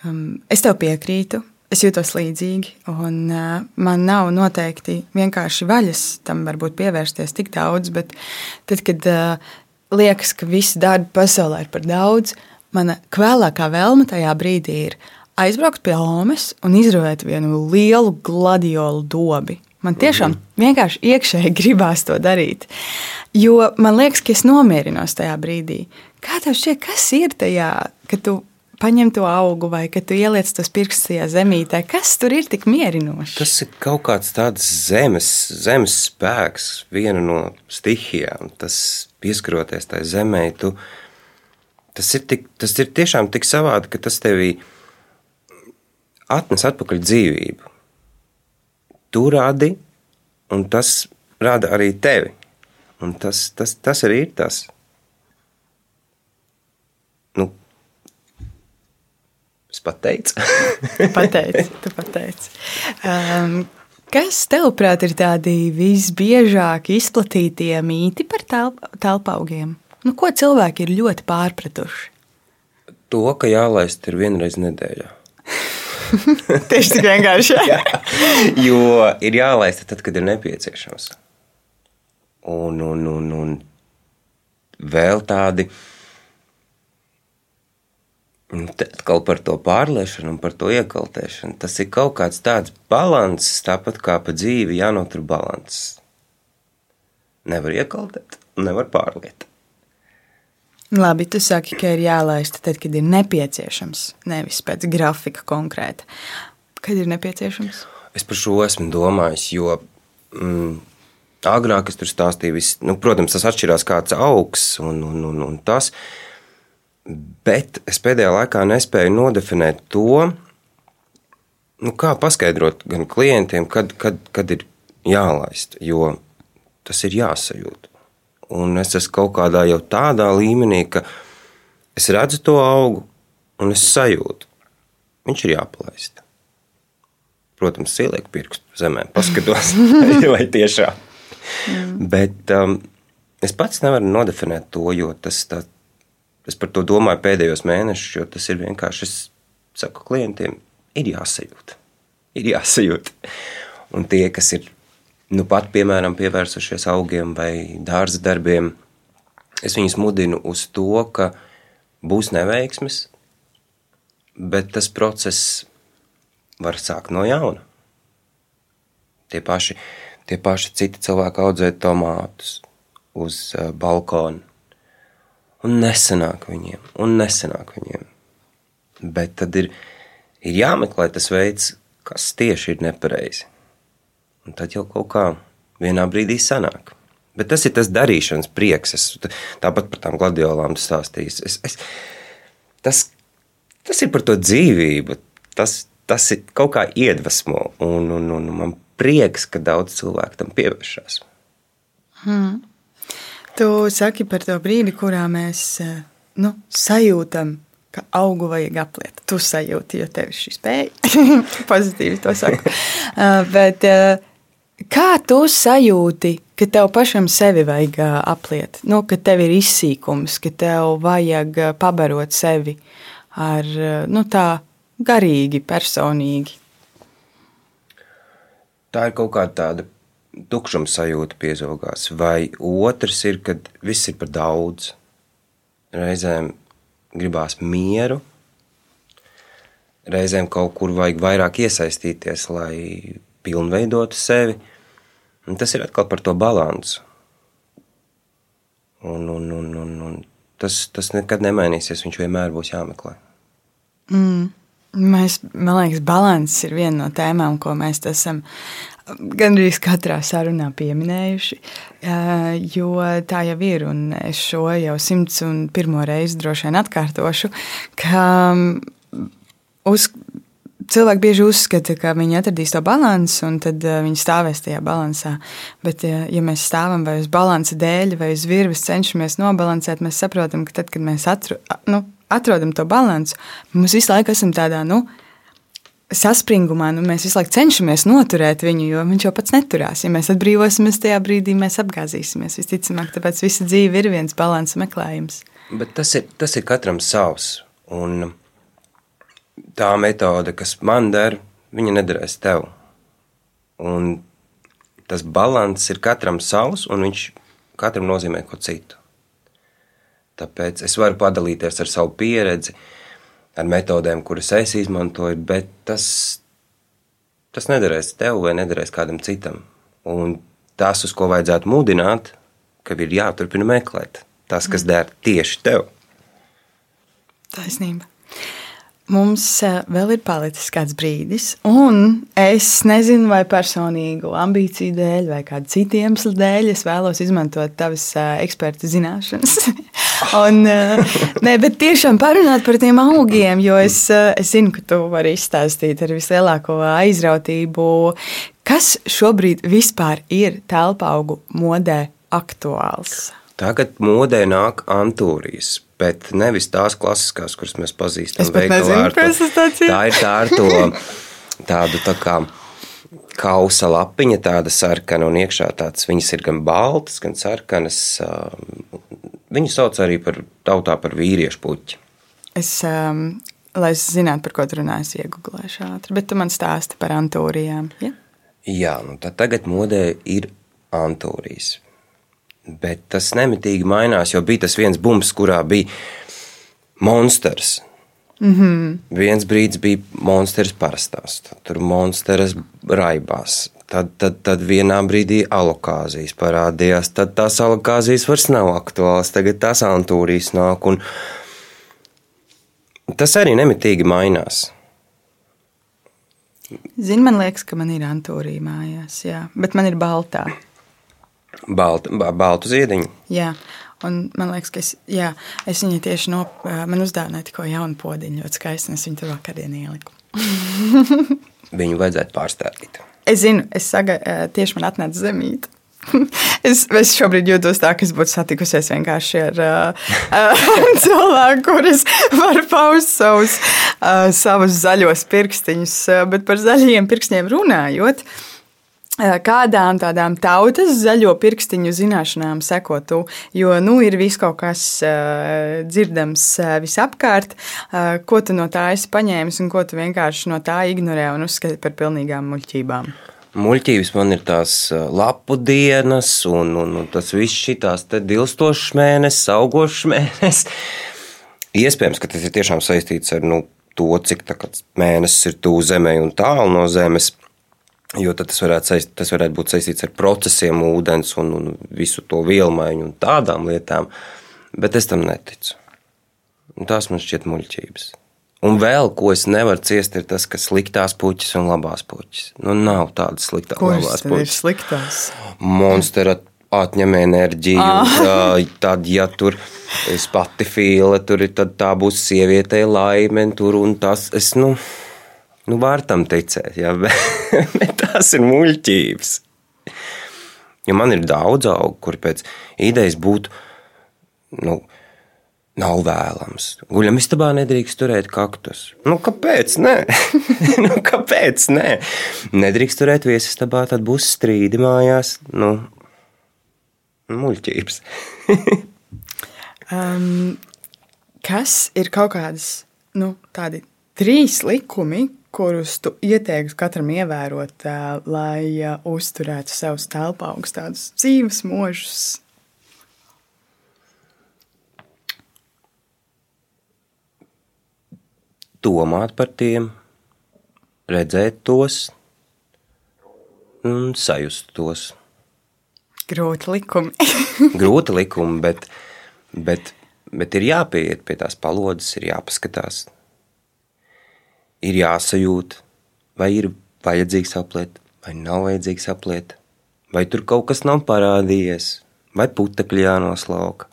um, es tev piekrītu, es jūtos līdzīgi, un uh, man nav noteikti vienkārši vaļas tam varbūt pievērsties tik daudz, bet tad, kad uh, liekas, ka visi darbi pasaulē ir par daudz, mana kvēlākā vēlme tajā brīdī ir aizbraukt pie Omas un izravēt vienu lielu gladiolu dobi Man tiešām vienkārši iekšēji gribās to darīt. Jo man liekas, ka es nomierinos tajā brīdī. Kā tev šķiet, kas ir tajā, ka tu paņem to augu vai ka tu ieliec tos pirkstus tajā zemītē? Kas tur ir tik mierinošs? Tas ir kaut kāds tāds zemes, zemes spēks, viena no stihijām. Tas pieskaroties tai zemē, tu, tas, ir tik, tas ir tiešām tik savādi, ka tas tevī atnes atpakaļ dzīvību tu radi, un tas rada arī tevi. Un tas, tas, tas arī ir tas. Nu, es pateicu. pateici, tu pateici. Um, kas, tevuprāt, ir tādi visbiežāk izplatītie mīti par telpaugiem? Nu, ko cilvēki ir ļoti pārpratuši? To, ka jālaist ir vienreiz nedēļā. Tieši tik vienkārši. jā, jo ir jālaista tad, kad ir nepieciešams. Un, un, un, un vēl tādi. Nu, atkal par to pārliešanu un par to iekaltēšanu. Tas ir kaut kāds tāds līdzsvars, tāpat kā pa dzīvi jānotur līdzsvars. Nevar iekaltēt, nevar pārliet. Labi, tu saki, ka ir jālaista tad, kad ir nepieciešams, nevis pēc grafika konkrēti. Kad ir nepieciešams? Es par šo esmu domājis, jo mm, agrāk es tur stāstīju, vis, nu, protams, tas atšķirās kāds augs un, un, un, un tas, bet es pēdējā laikā nespēju nodefinēt to, nu, kā paskaidrot gan klientiem, kad, kad, kad ir jālaist, jo tas ir jāsajūt. Un es esmu kaut kādā jau tādā līmenī, ka es redzu to augu un es sajūtu, viņš ir jāpalaist. Protams, ielieku pirkstu zemē, paskatos, vai tiešām. Bet um, es pats nevaru nodefinēt to, jo tas, tā, es par to domāju pēdējos mēnešus, jo tas ir vienkārši, es saku klientiem, ir jāsajūt. Ir jāsajūt. Un tie, kas ir nu pat, piemēram, pievērsušies augiem vai dārza darbiem, es viņus mudinu uz to, ka būs neveiksmes, bet tas process var sākt no jauna. Tie paši, tie paši citi cilvēki audzē tomātus uz uh, balkona. Un nesanāk viņiem, un nesanāk viņiem. Bet tad ir, ir jāmeklē tas veids, kas tieši ir nepareizi. Un tad jau kaut kā vienā brīdī sanāk. Bet tas ir tas darīšanas prieks. Es tāpat par tām gladiolām stāstīju. Es, es, tas, tas ir par to dzīvību. Tas, tas ir kaut kā iedvesmo. Un, un, un man prieks, ka daudz cilvēku tam pievēršas. Hmm. Tu saki par to brīdi, kurā mēs eh, nu, sajūtam, ka augu vajag apliet. Tu sajūti, jo tev ir šī spēja. Pozitīvi to saku. uh, bet, uh, Kā tu sajūti, ka tev pašam sevi vajag apliet, nu, ka tev ir izsīkums, ka tev vajag pabarot sevi ar nu, tā garīgi, personīgi? Tā ir kaut kāda tāda tukšuma sajūta piezogās, vai otrs ir, kad viss ir par daudz. Reizēm gribās mieru, reizēm kaut kur vajag vairāk iesaistīties, lai pilnveidotu sevi. Un tas ir atkal par to balansu. Un, un, un, un, un tas, tas nekad nemainīsies. Viņš vienmēr būs jāmeklē. Mm. Mēs, man liekas, balans ir viena no tēmām, ko mēs esam gandrīz katrā sarunā pieminējuši. Jo tā jau ir, un es šo jau simts un pirmo reizi droši vien atkārtošu, ka uz cilvēki bieži uzskata, ka viņi atradīs to līdzsvaru, un tad uh, viņi stāvēs tajā līdzsvarā. Bet, ja, ja mēs stāvam vai uz balansa dēļ, vai uz virves cenšamies nobalansēt, mēs saprotam, ka tad, kad mēs atru, nu, atrodam to līdzsvaru, mēs visu laiku esam tādā. Nu, Saspringumā nu, mēs visu laiku cenšamies noturēt viņu, jo viņš jau pats neturās. Ja mēs atbrīvosimies tajā brīdī, mēs apgāzīsimies. Visticamāk, tāpēc visa dzīve ir viens balanss meklējums. Bet tas ir, tas ir katram savs. Un tā metode, kas man der, viņa nederēs tev. Un tas līdzsvars ir katram savs, un viņš katram nozīmē ko citu. Tāpēc es varu padalīties ar savu pieredzi, ar metodēm, kuras es izmantoju, bet tas, tas nederēs tev vai nederēs kādam citam. Un tas, uz ko vajadzētu mudināt, ka ir jāturpina meklēt tas, kas der tieši tev. Taisnība. Mums eh, vēl ir palicis kāds brīdis, un es nezinu, vai personīgu ambīciju dēļ, vai kādu citu iemeslu dēļ, es vēlos izmantot tavas eh, eksperta zināšanas. un, eh, ne, bet tiešām parunāt par tiem augiem, jo es, es zinu, ka tu vari izstāstīt ar vislielāko aizrautību, kas šobrīd vispār ir telpa augu modē aktuāls. Tagad modē nāk antūrijas bet nevis tās klasiskās, kuras mēs pazīstam. Es nezinu, kas tas ir. Tā ir tā ar to tādu tā kā kausa lapiņa, tāda sarkana un iekšā tāds. Viņas ir gan baltas, gan sarkanas. Viņu sauc arī par tautā par vīriešu puķi. Es, um, lai es zinātu, par ko tu runā, es iegūlēšu ātri, bet tu man stāsti par antūrijām. Ja? Jā, nu tad tagad modē ir antūrijas. Bet tas nemitīgi mainās, jo bija tas viens bumps, kurā bija monstrs. Mm -hmm. Viens brīdis bija monstrs parastās, tur monstrs raibās. Tad, tad, tad vienā brīdī alokāzijas parādījās. Tad tās alokāzijas vairs nav aktuālas. Tagad tās antūrijas nāk. Un tas arī nemitīgi mainās. Zini, man liekas, ka man ir antūrija mājās, jā, bet man ir baltā. Baltu, baltu ziediņu. Jā, Un man liekas, ka es, jā, es viņai tieši no, man uzdāvināju tikko jaunu podziņu, ļoti skaisti. Es viņu tur vakardien ieliku. viņu vajadzētu pārstāvīt. Es zinu, es saga, tieši man atnāca zemīte. Es, es šobrīd jūtos tā, ka es būtu satikusies vienkārši ar uh, cilvēku, kurš var paust savus, uh, savus zaļos pirkstiņus. Bet par zaļajiem pirkstiem runājot, uh, kādām tādām tautas zaļo pirkstiņu zināšanām sekotu. Jo nu, ir viss kaut kas uh, dzirdams uh, visapkārt, uh, ko tu no tā esi paņēmis un ko tu vienkārši no tā ignorē un uzskati par pilnīgām muļķībām. Muļķības man ir tās lapu dienas, un, un, un tas viss šīs dilstošs mēnesis, augošs mēnesis. Iespējams, ka tas ir tiešām saistīts ar nu, to, cik mēnesis ir tuvu zemē un tālu no zemes. Jo tas varētu, saist, tas varētu būt saistīts ar procesiem, ūdens un, un visu to vielu maiņu un tādām lietām, bet es tam neticu. Un tās man šķiet muļķības. Un vēl, ko es nevaru ciest, ir tas, ka sliktās puķis un labās puķis. Nu, nav tādas sliktās un labās puķis. Sliktās? Monstera atņem enerģiju. Ah. Tad, ja tur ir pati fīle, tur ir, tad tā būs sievietei laime, tur un tas. Es, nu, Nu, var tam ticēt, jā, bet, bet tās ir muļķības. Jo man ir daudz augu, kur pēc idejas būtu, nu, nav vēlams. Guļam istabā nedrīkst turēt kaktus. Nu, kāpēc? Nē, nu, kāpēc? Nē, nedrīkst turēt viesistabā, tad būs strīdi mājās. Nu, muļķības. um, kas ir kaut kādas nu, tādi trīs likumi, kurus tu ieteiktu katram ievērot, lai uzturētu savus telpā augstus dzīves mūžus? Domāt par tiem, redzēt tos un sajust tos. Grūti likumi. Grūti likumi, bet, bet, bet ir jāpieiet pie tās palodzes, ir jāpaskatās ir jāsajūt, vai ir vajadzīgs apliet, vai nav vajadzīgs apliet, vai tur kaut kas nav parādījies, vai putekļi jānoslauka.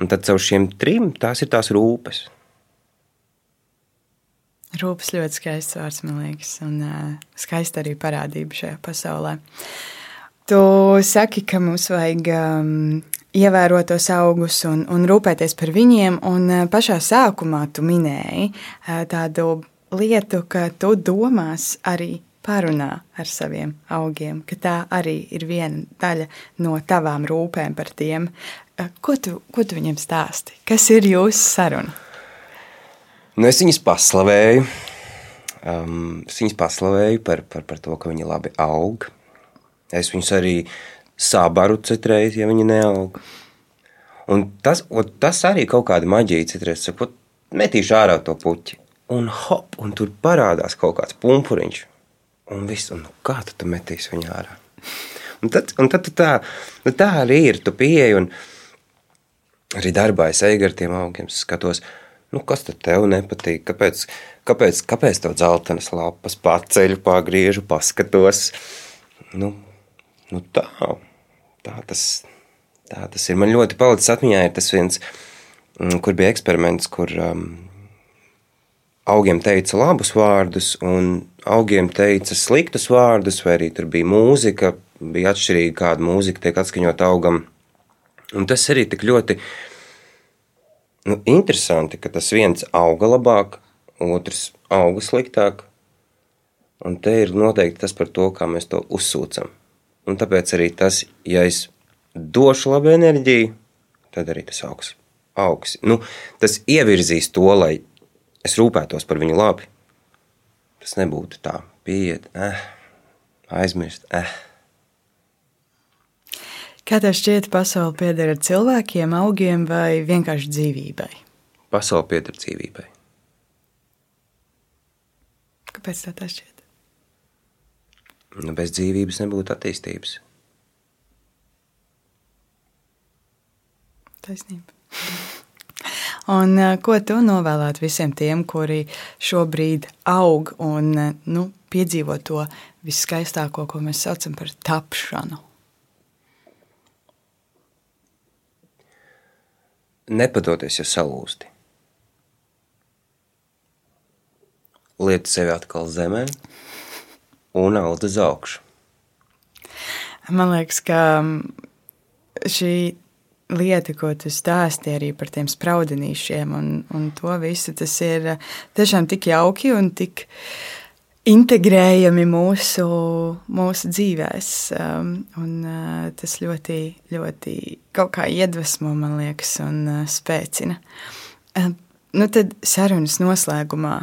Un tad caur šiem trim tās ir tās rūpes. Rūpes ļoti skaists vārds, man liekas, un uh, skaista arī parādība šajā pasaulē. Tu saki, ka mums vajag um, ievērot tos augus un, un rūpēties par viņiem. Un eh, pašā sākumā tu minēji eh, tādu lietu, ka tu domās arī parunā ar saviem augiem, ka tā arī ir viena daļa no tavām rūpēm par tiem. Eh, ko tu, ko tu viņiem stāsti? Kas ir jūsu saruna? Nu, es viņus paslavēju. Um, es viņus paslavēju par, par, par to, ka viņi labi aug. Es viņus arī sabaru citreiz, ja viņi neaug. Un tas, tas arī kaut kāda maģija citreiz saka, metīšu ārā to puķi. Un hop, un tur parādās kaut kāds pumpuriņš. Un viss, un nu, kā tu, tu metīsi viņu ārā? Un tad, un tad tā, nu tā arī ir. Tu pieeji un arī darbā es eju ar tiem augiem, skatos, nu, kas tad tev nepatīk, kāpēc, kāpēc, kāpēc tev dzeltenas lapas paceļu, pagriežu, paskatos. Nu, nu tā, tā tas, tā tas ir. Man ļoti palicis atmiņā ir tas viens, mm, kur bija eksperiments, kur um, augiem teica labus vārdus, un augiem teica sliktus vārdus, vai arī tur bija mūzika, bija atšķirīga, kāda mūzika tiek atskaņot augam. Un tas arī tik ļoti nu, interesanti, ka tas viens auga labāk, otrs auga sliktāk. Un te ir noteikti tas par to, kā mēs to uzsūcam. Un tāpēc arī tas, ja es došu labu enerģiju, tad arī tas augs. augs. Nu, tas ievirzīs to, lai es rūpētos par viņu labi. Tas nebūtu tā, pieiet, eh, aizmirst. Eh. Kā tev šķiet, pasaule pieder cilvēkiem, augiem vai vienkārši dzīvībai? Pasaule pieder dzīvībai. Kāpēc tā šķiet? Nu, bez dzīvības nebūtu attīstības. Taisnība. Un, uh, ko tu novēlētu visiem tiem, kuri šobrīd aug un uh, nu, piedzīvo to viskaistāko, ko mēs saucam par tapšanu? Nepadoties, ja salūsti. Lieti sevi atkal zemē un aud uz augšu. Man liekas, ka um, šī lieta, ko tu stāstīji arī par tiem spraudenīšiem un, un to visu, tas ir uh, tiešām tik jauki un tik integrējami mūsu, mūsu dzīvēs. Um, un, uh, tas ļoti, ļoti kaut kā iedvesmo, man liekas, un uh, spēcina. Nu tad sarunas noslēgumā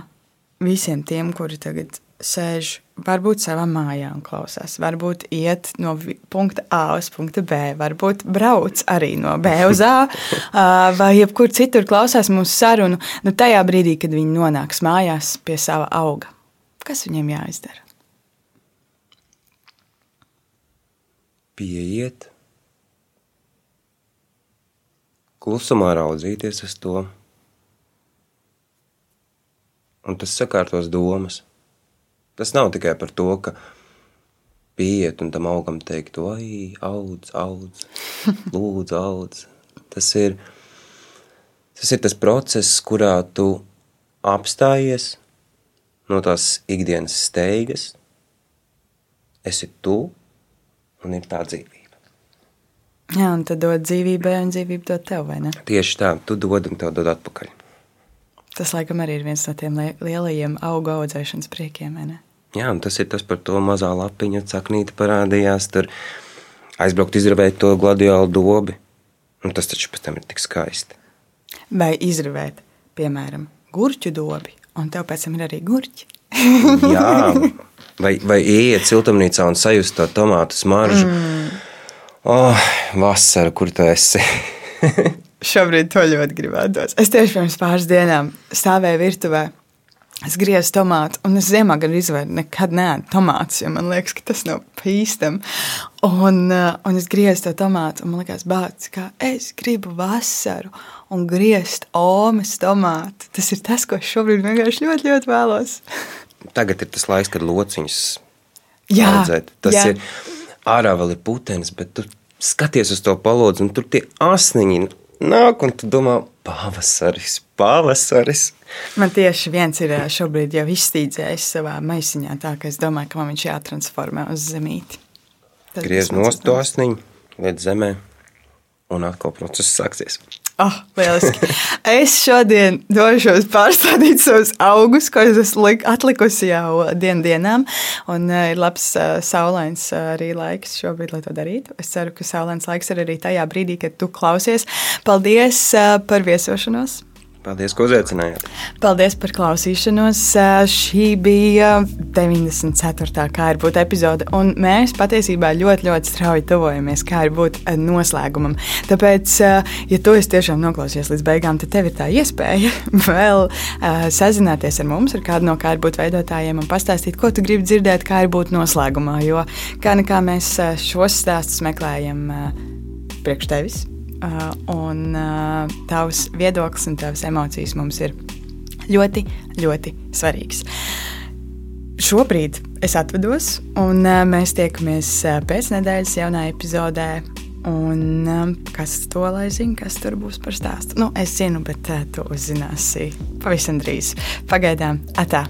visiem tiem, kuri tagad sēž varbūt savā mājā un klausās. Varbūt iet no punkta A uz punktu B, varbūt brauc arī no B uz A, vai jebkur citur klausās mūsu sarunu. Nu, tajā brīdī, kad viņi nonāks mājās pie sava auga, kas viņiem jāizdara? Pieiet, klusumā raudzīties uz to, un tas sakārtos domas. Tas nav tikai par to, ka pieiet un tam augam teikt, vai audz, audz, lūdzu, audz. Tas ir, tas ir tas process, kurā tu apstājies no tās ikdienas steigas, esi tu un ir tā dzīvība. Jā, un tad dod dzīvībai, un dzīvība dod tev, vai ne? Tieši tā, tu dod un tev dod atpakaļ. Tas, laikam, arī ir viens no tiem lielajiem auga audzēšanas priekiem, vai ne? Jā, un tas ir tas par to mazā lapiņa, caknīte parādījās. Tur aizbraukt, izravēt to gladiālu dobi. Un tas taču pēc tam ir tik skaisti. Vai izravēt, piemēram, gurķu dobi, un tev pēc tam ir arī gurķi. Jā, vai, vai ieiet siltumnīcā un sajust to tomātu smaržu. Mm. Oh, vasara, kur tu esi? Šobrīd to ļoti gribētos. Es tieši pirms pāris dienām stāvēju virtuvē Es griezu tomātu, un es ziemā gan izvēru nekad neēdu tomātus, jo man liekas, ka tas nav pīstami. Un, uh, un es griezu to tomātu, un man liekas, bācis, ka es gribu vasaru un griezt omas tomātu. Tas ir tas, ko es šobrīd vienkārši ļoti, ļoti vēlos. Tagad ir tas laiks, kad lociņus audzēt. Tas jā. ir ārā vēl ir putenis, bet tu skaties uz to palodzi, un tur tie asniņi nāk, un tu domā, pavasaris, pavasaris. Man tieši viens ir šobrīd jau izstīdzējis savā maisiņā, tā ka es domāju, ka man viņš jātransformē uz zemīti. Tas Griez nost to asniņu, liet zemē, un atkal process sāksies. Oh, lieliski. es šodien došos pārstādīt savus augus, ko es esmu atlikusi jau dienu dienām. Un uh, ir labs uh, saulains uh, arī laiks šobrīd, lai to darītu. Es ceru, ka saulains laiks ir arī tajā brīdī, kad tu klausies. Paldies uh, par viesošanos! Paldies, ka uzaicinājāt. Paldies par klausīšanos. Šī bija 94. kā ir būt epizode, un mēs patiesībā ļoti, ļoti strauji tuvojamies kā ir būt noslēgumam. Tāpēc, ja tu esi tiešām noklausījies līdz beigām, tad tev ir tā iespēja vēl sazināties ar mums, ar kādu no kā ir būt veidotājiem un pastāstīt, ko tu gribi dzirdēt, kā ir būt noslēgumā. Jo kā nekā mēs šos stāstus meklējam priekš tevis un uh, tavs viedoklis un tavas emocijas mums ir ļoti, ļoti svarīgs. Šobrīd es atvados, un uh, mēs tiekamies pēc nedēļas jaunā epizodē. Un, um, kas to lai zina, kas tur būs par stāstu? Nu, es zinu, bet uh, tu uzzināsi pavisam drīz. Pagaidām, atā!